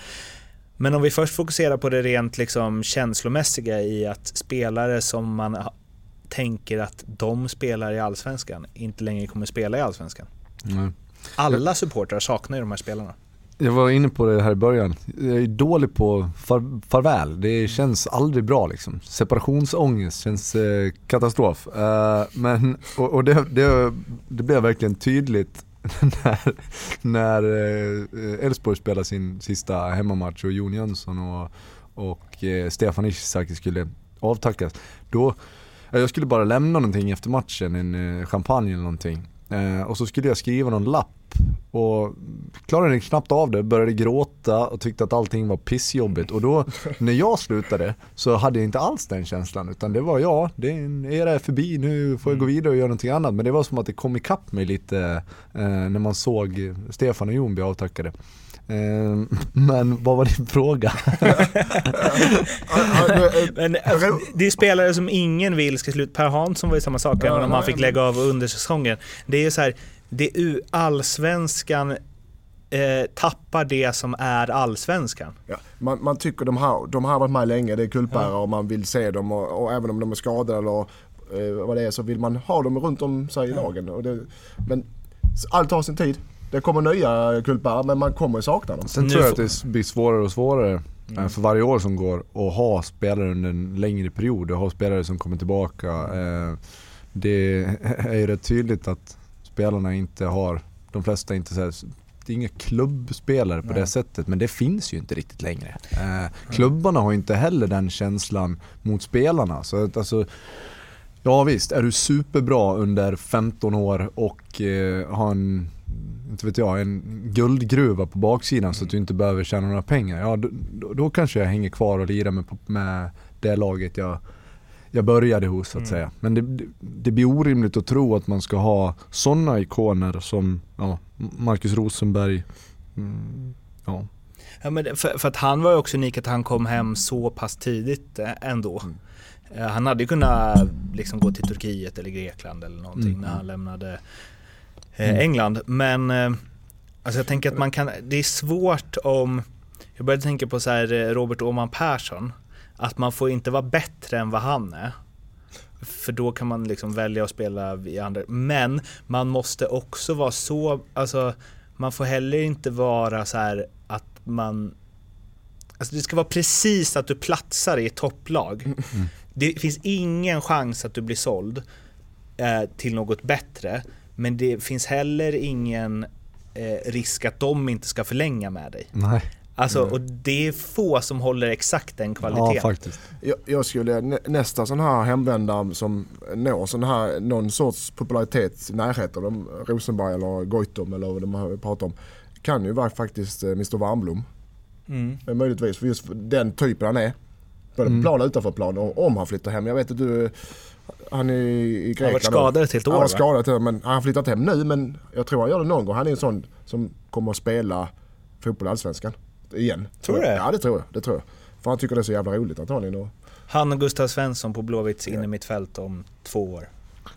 Men om vi först fokuserar på det rent liksom känslomässiga i att spelare som man tänker att de spelar i Allsvenskan inte längre kommer spela i Allsvenskan. Mm. Alla supportrar saknar ju de här spelarna. Jag var inne på det här i början. Jag är dålig på far, farväl. Det känns aldrig bra liksom. Separationsångest känns eh, katastrof. Eh, men, och, och det, det, det blev verkligen tydligt när, när eh, Elfsborg eh, spelade sin sista hemmamatch och Jon Jönsson och, och eh, Stefan Ishizaki skulle avtackas. Då, jag skulle bara lämna någonting efter matchen, en eh, champagne eller någonting. Eh, och så skulle jag skriva någon lapp och klarade knappt av det, började gråta och tyckte att allting var pissjobbigt. Och då, när jag slutade, så hade jag inte alls den känslan. Utan det var ja, det är en era är förbi, nu får jag gå mm. vidare och göra någonting annat. Men det var som att det kom ikapp mig lite eh, när man såg Stefan och Jon bli avtackade. Eh, men vad var din fråga? men, alltså, det är spelare som ingen vill ska sluta. Per Hansson var ju samma sak, även om han fick lägga av under säsongen. Det är ju så här, det är allsvenskan eh, tappar det som är allsvenskan. Ja, man, man tycker de har, de har varit med länge, det är kultbärare ja. och man vill se dem och, och, även om de är skadade eller eh, vad det är så vill man ha dem runt om sig i lagen. Och det, men allt har sin tid. Det kommer nya kultbärare men man kommer sakna dem. Sen tror jag att det blir svårare och svårare mm. för varje år som går att ha spelare under en längre period och ha spelare som kommer tillbaka. Eh, det är ju rätt tydligt att spelarna inte har, de flesta inte så här, det är inga klubbspelare på Nej. det sättet men det finns ju inte riktigt längre. Eh, klubbarna har inte heller den känslan mot spelarna. Så att, alltså, ja visst, är du superbra under 15 år och eh, har en inte vet jag, en guldgruva på baksidan mm. så att du inte behöver tjäna några pengar. Ja, då, då, då kanske jag hänger kvar och lirar med, med det laget jag jag började hos så att mm. säga. Men det, det, blir orimligt att tro att man ska ha sådana ikoner som ja, Marcus Rosenberg. Mm, ja. Ja, men för, för, att han var ju också unik att han kom hem så pass tidigt eh, ändå. Mm. Eh, han hade ju kunnat liksom gå till Turkiet eller Grekland eller någonting mm. när han lämnade mm. England. Men alltså jag tänker att man kan, det är svårt om, jag började tänka på så här Robert Åman Persson att man får inte vara bättre än vad han är. För då kan man liksom välja att spela i andra. Men man måste också vara så, alltså man får heller inte vara så här att man Alltså det ska vara precis att du platsar i ett topplag. Mm. Det finns ingen chans att du blir såld eh, till något bättre. Men det finns heller ingen eh, risk att de inte ska förlänga med dig. Nej. Alltså, mm. och det är få som håller exakt den kvaliteten. Ja, faktiskt. Jag, jag skulle, nästa sån här hemvändare som når sån här, någon sorts popularitet i närheten, de, Rosenberg eller Goitom eller vad de har pratat om, kan ju vara faktiskt eh, Mr Warmblom. Mm. Möjligtvis, för just den typen han är. Både mm. på plan och utanför plan. Och om han flyttar hem, jag vet att du han är i Grekland. Han har varit skadad ett helt år Han har skadad, men han har flyttat hem nu men jag tror han gör det någon gång. Han är en sån som kommer att spela fotboll i Allsvenskan igen. Tror du det? Ja det tror jag. Det tror jag. För han tycker det är så jävla roligt antagligen. Och... Han och Gustav Svensson på Blåvitts ja. innermittfält om två år.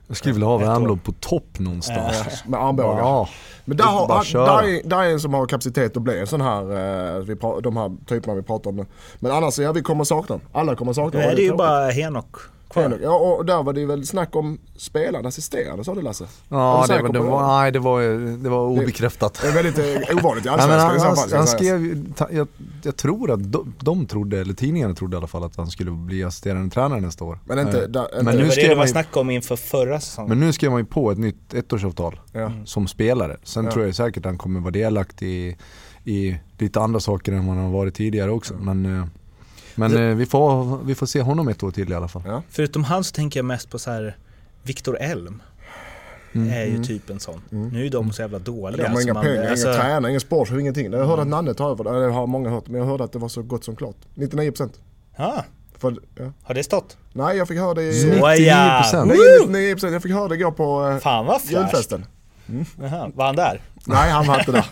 Jag skulle vilja ha Wernbloom på topp någonstans. Äh. Med armbågar. Ja. Men där, har, där, är, där är en som har kapacitet att bli en sån här, eh, vi, de här typerna vi pratar om. Men annars, ja vi kommer sakna Alla kommer sakna Nu är det ju bara Henok kvar. Ja, och där var det väl snack om spelande assisterande sa du Lasse? Ja, det, det, var, nej, det var, det var obekräftat. Det är väldigt eh, ovanligt i Allsvenskan i så fall. Han skrev, jag, jag, tror att de, de trodde, eller tidningarna trodde i alla fall att han skulle bli assisterande tränare nästa år. Men inte, da, inte men nu det var det var snack om inför förra säsongen. Men nu skrev man ju på ett nytt ettårsavtal ja. som spelare. Sen ja. tror jag säkert att han kommer vara delaktig i, i lite andra saker än vad han har varit tidigare också. Men, eh, Men eh, vi, får, vi får se honom ett år till i alla fall. Ja. Förutom han så tänker jag mest på så här Viktor Elm. Mm. är ju Mm. typ en sån. Mm. Nu är de så jävla dåliga. De har inga man- pengar, alltså- inga tränare, ingen sport, ingenting. Jag hörde att Nanne tar över det, det har många hört, men jag hörde att det var så gott som klart. 99%. Ja, För, ja. har det stått? Nej, jag fick höra det i... Så. 99%. Nej, 99%. Jag fick höra det igår på eh, Fan vad fräscht. julfesten. Jaha, Var han där? Nej, han var inte där.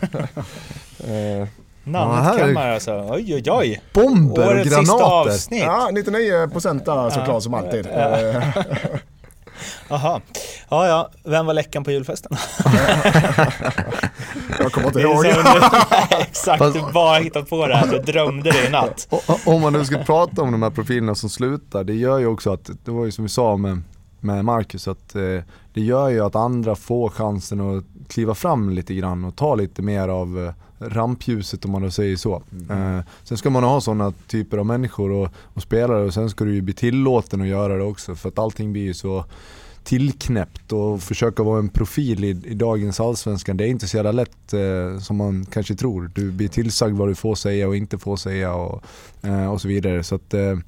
Man alltså. Oj oj oj. Bomber och Årets sista granater! avsnitt. ja, 99% där såklart som alltid. Jaha. Ja ja, vem var läckan på julfesten? jag kommer inte ihåg. Exakt, Fast- du bara hittat på det här. Du drömde det i natt. Om man nu ska prata om de här profilerna som slutar, det gör ju också att, det var ju som vi sa med, med Marcus, att eh, det gör ju att andra får chansen att kliva fram lite grann och ta lite mer av eh, rampljuset om man då säger så. Eh, sen ska man ha sådana typer av människor och, och spelare och sen ska du ju bli tillåten att göra det också för att allting blir ju så tillknäppt och försöka vara en profil i, i dagens allsvenskan. Det är inte så jävla lätt eh, som man kanske tror. Du blir tillsagd vad du får säga och inte får säga och, eh, och så vidare. Så att eh,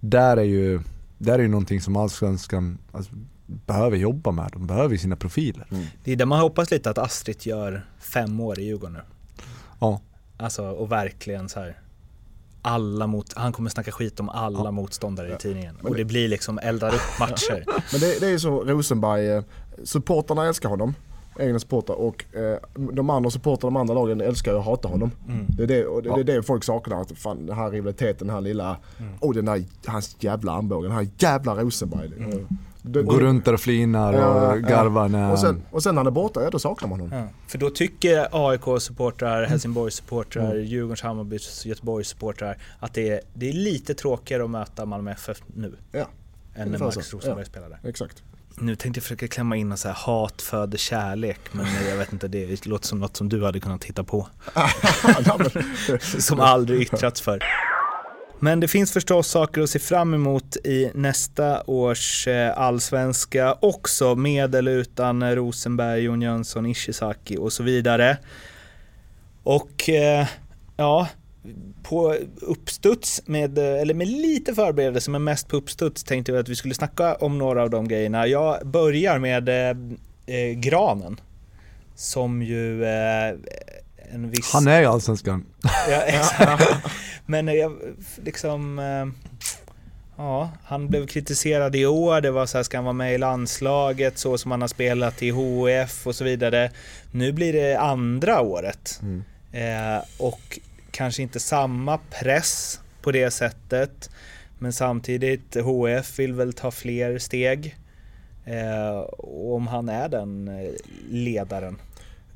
där är ju där är ju någonting som allsvenskan alltså, behöver jobba med. De behöver sina profiler. Det är där man hoppas lite att Astrid gör fem år i Djurgården nu. Ja. Alltså och verkligen så här. Alla mot, han kommer snacka skit om alla Ja. motståndare i tidningen. Men Och det- det blir liksom eldar upp matcher. Men det, det är ju så Rosenberg, eh, supportarna älskar honom. Egna supportrar och eh, de andra supportrarna, de andra lagen älskar och hatar honom. Mm. Det är det, och det, det är det folk saknar. Att fan, den här rivaliteten, den här lilla, Mm. oh den där, hans jävla armbåge, den här jävla Rosenberg. Mm. Det, Går runt där och flinar och Ja, garvar när och, sen, och sen när han är borta, ja då saknar man honom. Ja. För då tycker AIK-supportrar, Helsingborgs-supportrar, Mm. Djurgårds, Hammarbys, Göteborgs-supportrar att det är, det är lite tråkigare att möta Malmö FF nu. Ja, Än när Max. Rosenberg Ja. spelade. Exakt. Nu tänkte jag försöka klämma in en så här hat föder kärlek men jag vet inte, det låter som något som du hade kunnat titta på. Som aldrig yttrats för. Men det finns förstås saker att se fram emot i nästa års eh, allsvenska också, med eller utan Rosenberg, Jon Jönsson, Ishizaki och så vidare. Och eh, ja, på uppstuds, med, eller med lite förberedelse men mest på uppstuds tänkte vi att vi skulle snacka om några av de grejerna. Jag börjar med eh, eh Granen. Som ju eh, en viss... Han är ju allsvenskan. Ja, exakt. Men jag liksom... eh, Ja, han blev kritiserad i år. Det var så här, ska han vara med i landslaget så som han har spelat i HF och så vidare. Nu blir det andra året. Mm. Eh, och kanske inte samma press på det sättet. Men samtidigt, HF vill väl ta fler steg. Eh, och om han är den eh, ledaren.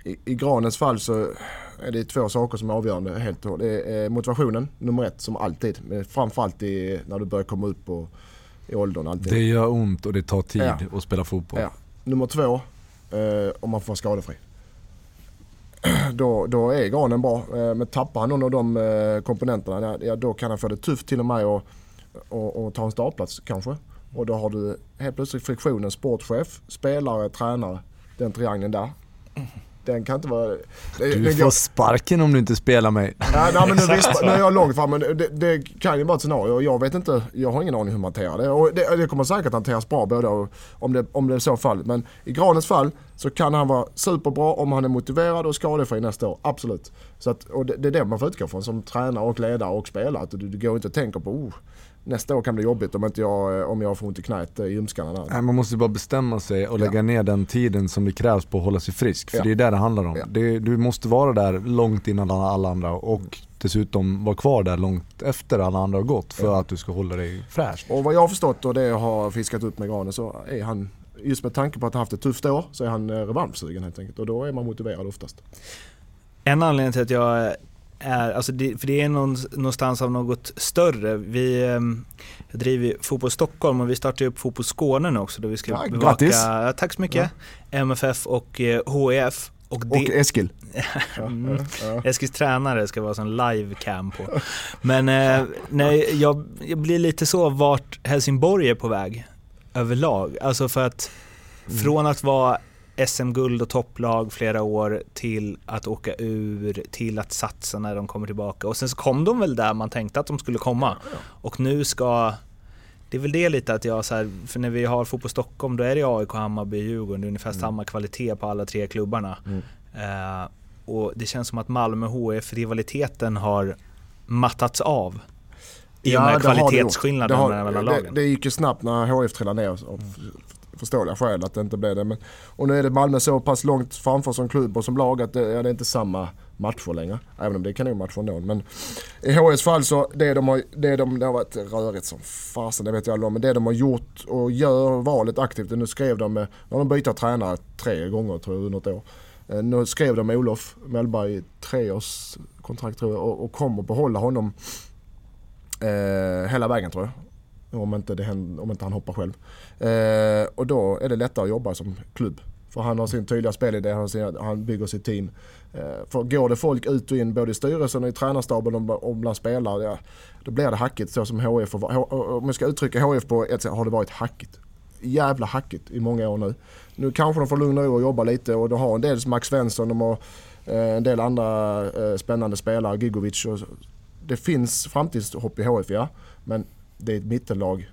I, I Granens fall så är det två saker som är avgörande helt och. Det är motivationen, nummer ett, som alltid. Men framförallt i, när du börjar komma upp på, i åldern. Alltid. Det gör ont och det tar tid Ja. att spela fotboll. Ja. Nummer två, eh, om man får vara skadefri. Då, då är granen bra. Eh, men tappar han någon av de eh, komponenterna, ja, då kan han få det tufft till och med och, och, och ta en startplats kanske. Och då har du helt plötsligt friktionen sportchef, spelare, tränare. Den triangeln där. Den kan inte vara... Det, Du får sparken om du inte spelar mig. Ja, nej, men nu, visst, nu är jag långt fram men det, det kan ju vara ett scenario. Jag vet inte, jag har ingen aning hur man hanterar det. Och det, det kommer säkert hanteras bra både och, om det, om det är så fallet. Men i Granens fall så kan han vara superbra om han är motiverad och skadefri nästa år. Absolut. Så att, och det, det är det man får utgå från som tränare och ledare och spelare. Att du, du går inte och tänker på oh, nästa år kan bli jobbigt om, inte jag, om jag får ont i knät eh, i ljumskarna. Nej, man måste bara bestämma sig och lägga ner den tiden som det krävs på att hålla sig frisk. För Ja. det är det det handlar om. Ja. Det, du måste vara där långt innan alla- andra och dessutom vara kvar där långt efter alla andra har gått för Ja. att du ska hålla dig fräsch. Och vad jag har förstått och det jag har fiskat upp med Granen så är han, just med tanke på att han haft ett tufft år, så är han eh, revanschsugen helt enkelt. Och då är man motiverad oftast. En anledning till att jag är, alltså det, för det är någon, någonstans av något större. Vi jag driver Fotboll Stockholm och vi startar upp Fotboll Skåne nu också då vi ska Ja, bevaka, grattis. ja, tack så mycket, MFF och eh, HIF. Och det, Och Eskil. Mm. Ja. Eskils tränare ska vara sån live cam på. Men eh, nej, jag, jag blir lite så vart Helsingborg är på väg överlag. Alltså för att från att vara SM-guld och topplag flera år till att åka ur, till att satsa när de kommer tillbaka. Och sen så kom de väl där man tänkte att de skulle komma. Och nu ska... Det är väl det lite att jag så här, för när vi har fotboll Stockholm då är det AIK, Hammarby, Djurgården, det är ungefär samma kvalitet på alla tre klubbarna. Mm. Eh, och det känns som att Malmö HF-rivaliteten har mattats av. I och med det det kvalitetsskillnaden Det har- mellan det, lagen. det gick ju snabbt när HF trillade ner av förståeliga skäl att det inte blev det. Men, och nu är det Malmö så pass långt framför som klubb och som lag att det, ja, det är inte samma matcher längre. Även om det är kanonmatcher ändå. Men i HS fall så, det de har, det de, det har varit rörigt som fasen, det vet jag alla om. Men det de har gjort och gör valet aktivt. Nu skrev de, nu har de bytt tränare tre gånger tror jag under ett år. Eh, nu skrev de med Olof Mellberg i treårs kontrakt tror jag och, och kommer behålla honom eh, hela vägen tror jag. Om inte, det händer, om inte han hoppar själv. Eh, och då är det lättare att jobba som klubb. För han har sin tydliga spelidé, han, sin, han bygger sitt team. Eh, för går det folk ut och in både i styrelsen och i tränarstaben och, och bland spelare, ja, då blir det hackigt så som HF, har- om jag ska uttrycka HF på ett sätt, har det varit hackigt. Jävla hackigt i många år nu. Nu kanske de får lugna ro och jobba lite och de har en del som Max Svensson, de har eh, en del andra eh, spännande spelare, Gigovic och. Det finns framtidshopp i HF ja, men det är ett mittellag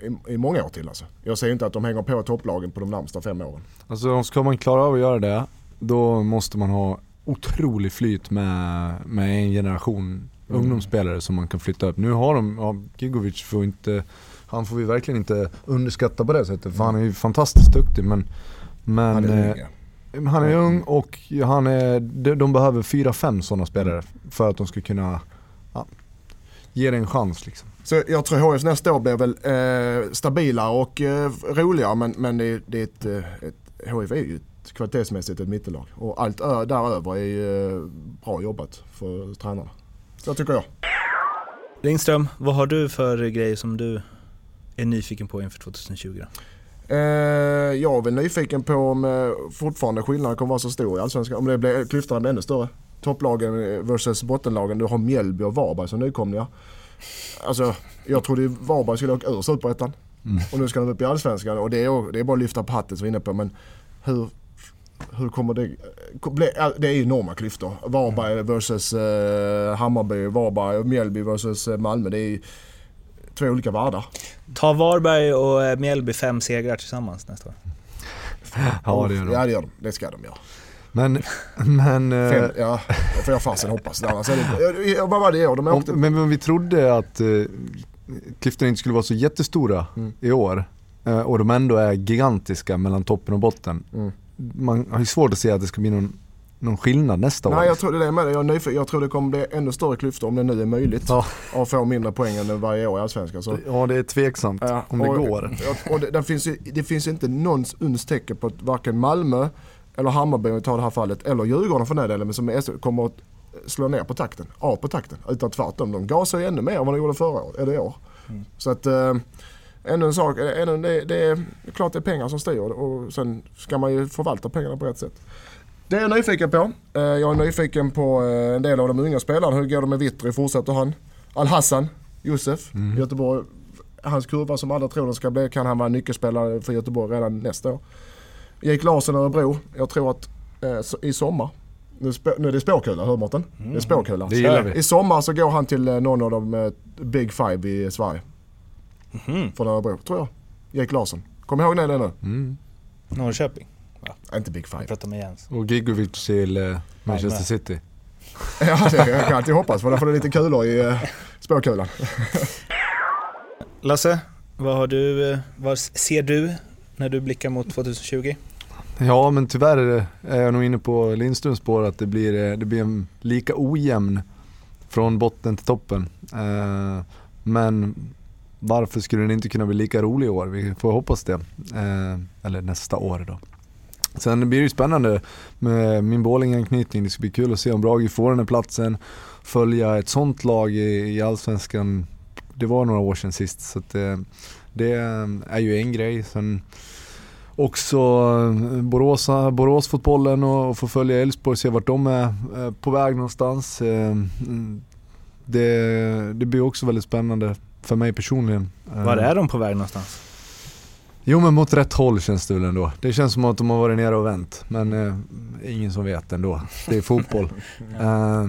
i, i många år till alltså. Jag säger inte att de hänger på topplagen på de närmsta fem åren. Alltså ska man klara av att göra det, då måste man ha otrolig flyt med, med en generation ungdomsspelare som man kan flytta upp. Nu har de, ja, Gigovic får inte, han får vi verkligen inte underskatta på det sättet för han är ju fantastiskt duktig men, men Han är eh, ung. Men Han är ung och han är, de, de behöver fyra, fem sådana spelare för att de ska kunna ge det en chans liksom. Så jag tror HF nästa år blir väl eh, stabilare och eh, roligare men, men det, det är ett, eh, ett, HF är ju ett, kvalitetsmässigt ett mittellag. Och allt ö, däröver är ju eh, bra jobbat för tränarna. Så tycker jag. Lindström, vad har du för grejer som du är nyfiken på inför 2020 då? Eh, jag är väl nyfiken på om eh, fortfarande skillnaden kommer vara så stor i Allsvenskan. Om det blir, klyftorna blir ännu större. Topplagen versus bottenlagen. Du har Mjällby och Varberg som nykomlingar. Alltså, jag trodde Varberg skulle åka ur Superettan. Och nu ska de upp i Allsvenskan. Och det är, det är bara att lyfta på hatten som vi är inne på. Men hur, hur kommer det... bli- Det är ju enorma klyftor. Varberg versus eh, Hammarby, Varberg och Mjällby versus eh, Malmö. Det är två olika världar. Ta Varberg och eh, Mjällby fem segrar tillsammans nästa år. Ja det gör de. Ja det gör de. Det ska de göra. Men, men, eh, Fem, ja, det får jag fasen hoppas. Annars är det, jag, vad var det år? De om, åkte... men om vi trodde att eh, klyftorna inte skulle vara så jättestora Mm. i år eh, och de ändå är gigantiska mellan toppen och botten. Mm. Man har ju svårt att se att det ska bli någon, någon skillnad nästa år. Nej jag tror det är med det. Jag, är jag tror det kommer bli ännu större klyftor om det nu är möjligt. Ja. Och få mindre poäng än varje år i Allsvenskan. Så, Ja det är tveksamt ja, om det och, går. Och, det, det, finns ju, det finns inte någon uns tecken på att varken Malmö eller Hammarby om vi tar det här fallet, eller Djurgården för den delen, men som är, kommer att slå ner på takten, av på takten. Utan tvärtom, de gasar ju ännu mer än vad de gjorde förra året, eller i år. Så att eh, ännu en sak, eh, ännu, det, det är klart det är pengar som styr och sen ska man ju förvalta pengarna på rätt sätt. Det är jag nyfiken på. Eh, Jag är nyfiken på eh, en del av de unga spelarna. Hur går det med Vittry? Fortsätter han? Al-Hassan, Josef, Göteborg. Hans kurva som alla tror den ska bli, kan han vara nyckelspelare för Göteborg redan nästa år. Jake Larsson Örebro. Jag tror att eh, i sommar, nu, nu är det spåkula, hör Mårten? Det är spåkula. Det gillar vi. I sommar så går han till eh, någon av de eh, Big Five i Sverige. Mhm. Från Örebro, tror jag. Jake Larsson. Kom ihåg det nu. Mm. Norrköping. Äh, Inte Big Jag Five. pratar med Jens. Och Gigovic till eh, Manchester Malmö. City. ja, det jag kan alltid hoppas för då får du lite kulor i eh, spåkulan. Lasse, vad har du, eh, vad ser du när du blickar mot 2020? Ja men tyvärr är jag nog inne på Lindströms spår att det blir, eh, det blir en lika ojämn från botten till toppen. Eh, men varför skulle den inte kunna bli lika rolig i år? Vi får hoppas det. Eh, eller nästa år då. Sen blir det ju spännande med min Borlänge-anknytning. Det ska bli kul att se om Brage får den här platsen. Följa ett sånt lag i, Allsvenskan. Det var några år sedan sist så att, det är ju en grej. Sen också eh, Borås, Boråsfotbollen och, och få följa Elfsborg och se vart de är eh, på väg någonstans. Eh, Det, det blir också väldigt spännande för mig personligen. Eh, Var är de på väg någonstans? Jo men mot rätt håll känns det väl ändå. Det känns som att de har varit nere och vänt. Men eh, ingen som vet ändå. Det är fotboll. Eh,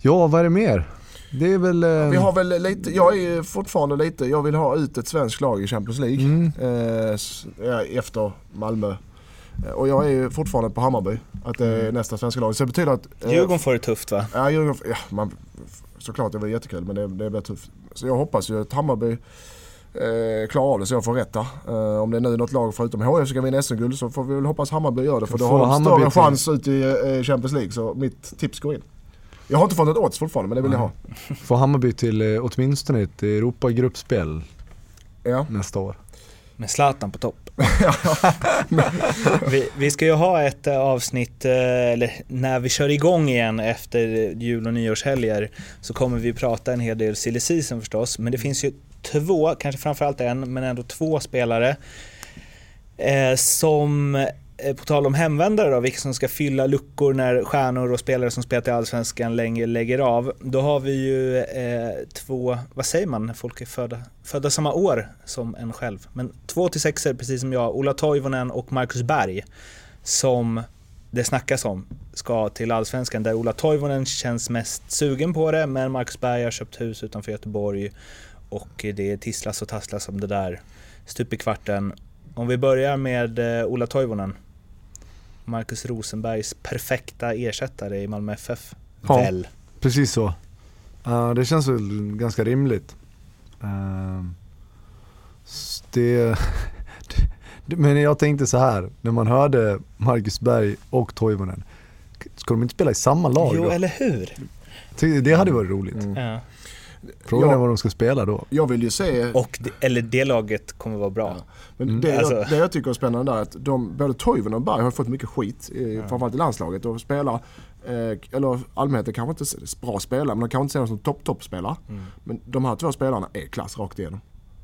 ja, vad är det mer? Det är väl... Eh, Vi har väl lite, jag är fortfarande lite, jag vill ha ut ett svenskt lag i Champions League. mm, Eh, efter Malmö. Eh, Och jag är ju fortfarande på Hammarby, att det är nästa svenska lag. Så det betyder att... eh, Djurgården får det tufft va? Ja, Djurgården, ja man, såklart det var jättekul men det, det blir tufft. Så jag hoppas ju att Hammarby eh, klarar av det så jag får rätt där. Eh, om det är nu något lag förutom HIF som ska vinna SM-guld så får vi väl hoppas Hammarby gör det för då har de större chans ut i eh, Champions League så mitt tips går in. Jag har inte fått ett odds fortfarande men det vill jag ha. Får Hammarby till eh, åtminstone ett Europa-gruppspel Ja. nästa år. Med Zlatan på topp. vi, vi ska ju ha ett eh, avsnitt, eh, eller när vi kör igång igen efter jul och nyårshelger så kommer vi prata en hel del silly season förstås. Men det finns ju två, kanske framförallt en, men ändå två spelare eh, som, Eh, på tal om hemvändare då, vilka som ska fylla luckor när stjärnor och spelare som spelat i Allsvenskan länge lägger av. Då har vi ju eh, två, vad säger man när folk är födda, födda samma år som en själv. Men två till sexer precis som jag, Ola Toivonen och Marcus Berg, som det snackas om ska till Allsvenskan där Ola Toivonen känns mest sugen på det men Marcus Berg har köpt hus utanför Göteborg och det tisslas och tasslas om det där stup i kvarten. Om vi börjar med eh, Ola Toivonen. Marcus Rosenbergs perfekta ersättare i Malmö FF. Ja. Väl? Precis så. Eh, det känns väl ganska rimligt. Eh, s- det, det, men jag tänkte så här, när man hörde Marcus Berg och Toivonen, ska de inte spela i samma lag Jo, då? eller hur? Det hade varit roligt. Mm. Ja. Frågan Ja. är vad de ska spela då. Jag vill ju se Och eller det laget kommer vara bra. Men Mm. det, jag, Alltså- det jag tycker är spännande där är att de, både Toivonen och Berg har fått mycket skit, i, framförallt i landslaget. Och spelar, eh, eller allmänheten kanske inte bra spelare, men de kanske inte ser dem som topp topp spelare. Mm. Men de här två spelarna är klass rakt igenom.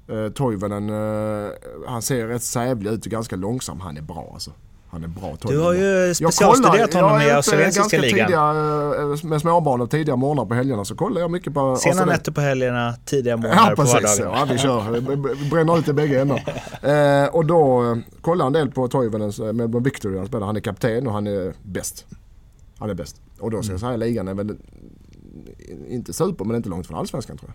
Eh, Toivonen, eh, han ser rätt sävlig ut och ganska långsam. Han är bra alltså. Han är bra Du har ju specialstuderat honom i australiensiska ligan. Tidiga, eh, med småbarn och tidiga morgnar på helgerna så kollar jag mycket på Sena nätter på helgerna, tidiga Ja morgnar på precis, vardagarna. ja, vi kör. Vi bränner ut i bägge ändar. Eh, och då eh, kollar en del på Toivonens eh, Melbourne Victory han spelar. Han är kapten och han är bäst. Han är bäst. Och då ska jag säga ligan är väl inte super men inte långt från allsvenskan tror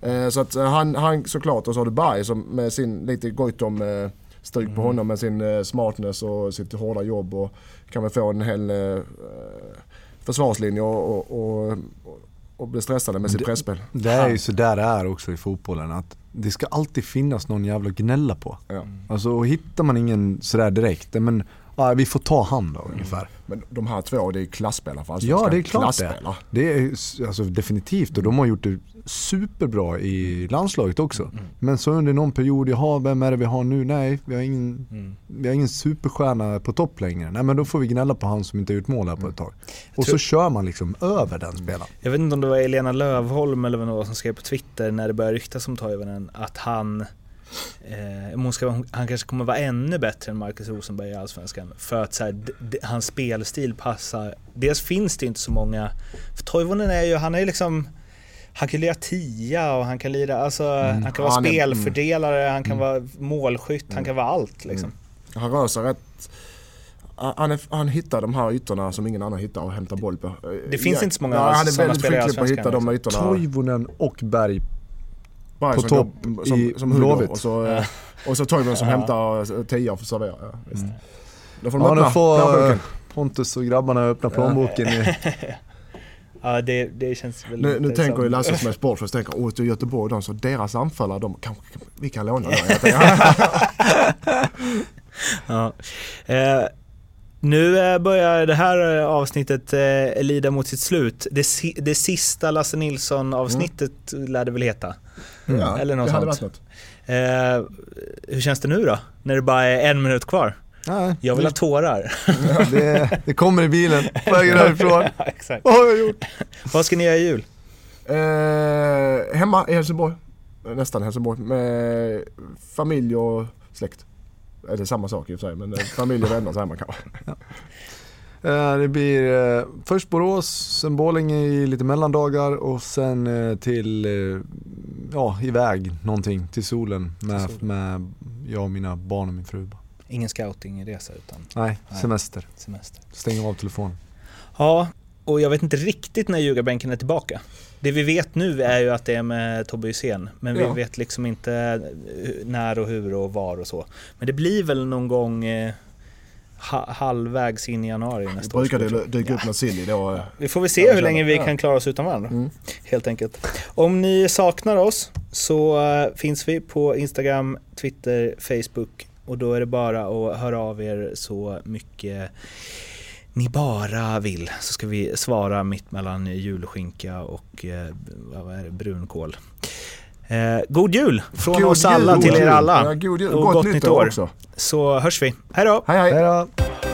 jag. Eh, så att han, han såklart och så har du Berg som med sin lite Goitom eh, stryk på honom med sin eh, smartness och sitt hårda jobb och kan väl få en hel eh, försvarslinje och, och, och, och bli stressade med sitt pressspel. Det är ju så där det är också i fotbollen att det ska alltid finnas någon jävla att gnälla på. Ja. Alltså och hittar man ingen sådär direkt, men ja, vi får ta han då ungefär. Men de här två, det är klasspelare för Ja det är klart det. klasspelare. Det är alltså, definitivt och de har gjort det superbra i landslaget också. Mm. Men så under någon period, jaha vem är det vi har nu? Nej, vi har ingen, Mm. vi har ingen superstjärna på topp längre. Nej men då får vi gnälla på han som inte har gjort mål här på ett tag. Och tror- så kör man liksom över den spelaren. Jag vet inte om det var Elena Lövholm eller vad det var som skrev på Twitter när det började ryktas om Toivonen att han eh, ska, han kanske kommer vara ännu bättre än Marcus Rosenberg i Allsvenskan för att så här, d- hans spelstil passar. Dels finns det inte så många, för Toivonen är ju, han är liksom han kan lira tia och han kan lira, alltså han kan vara Han är- spelfördelare, han kan vara målskytt, han kan vara allt liksom. Han rör sig rätt... Han, är, han hittar de här ytorna som ingen annan hittar och hämtar boll på. Det finns inte så många ja, Han är väldigt skicklig på att hitta de ytorna. Toivonen och Berg Bara på som topp går- som, i som hugger Blåvitt. och så, eh, och så Toivonen som Ja. hämtar tia och serverar. Ja, visst. Då får de Ja öppna nu får eh. Pontus och grabbarna öppna plånboken. i- Ja det, det känns väl Nu, nu tänker som- ju Lasse som är sportchef, tänker åh till Göteborg, de, så deras anfallare, de kanske vi kan låna dem. Ja. Eh, nu eh, börjar det här avsnittet eh, lida mot sitt slut. Det, det sista Lasse Nilsson avsnittet lär det väl heta. Ja, Eller något sånt. något. Eh, hur känns det nu då? När det bara är en minut kvar? Nej, Jag vill ha tårar. det, det kommer i bilen på vägen härifrån. Ja, Exakt. Vad har jag gjort? Vad ska ni göra i jul? Eh, hemma i Helsingborg, nästan Helsingborg, med familj och släkt. Är det samma sak i och för sig, men eh, familj och vänner hemma kanske. Eh, Det blir eh, först Borås, sen Borlänge i lite mellandagar och sen eh, till, eh, ja iväg någonting till solen med, med jag och mina barn och min fru. Ingen scoutingresa utan Nej, semester. semester. Stänger av telefonen. Ja, och jag vet inte riktigt när ljugarbänken är tillbaka. Det vi vet nu är ju att det är med Tobbe Hysén, men Ja. vi vet liksom inte eh, när och hur och var och så. Men det blir väl någon gång eh, ha, halvvägs in i januari nästa år. brukar det dyka upp något silly då. eh, Vi får väl se Ja, hur länge vi ja. kan klara oss utan varandra. Mm. Helt enkelt. Om ni saknar oss så eh, finns vi på Instagram, Twitter, Facebook och då är det bara att höra av er så mycket ni bara vill så ska vi svara mitt mellan julskinka och eh, vad är det, brunkål. Eh, god jul från God oss alla jul, till er alla. Ja, god jul. Och Gott, gott nytt nytt år år. också. Så hörs vi. Hej då! Hej hej! Hej då!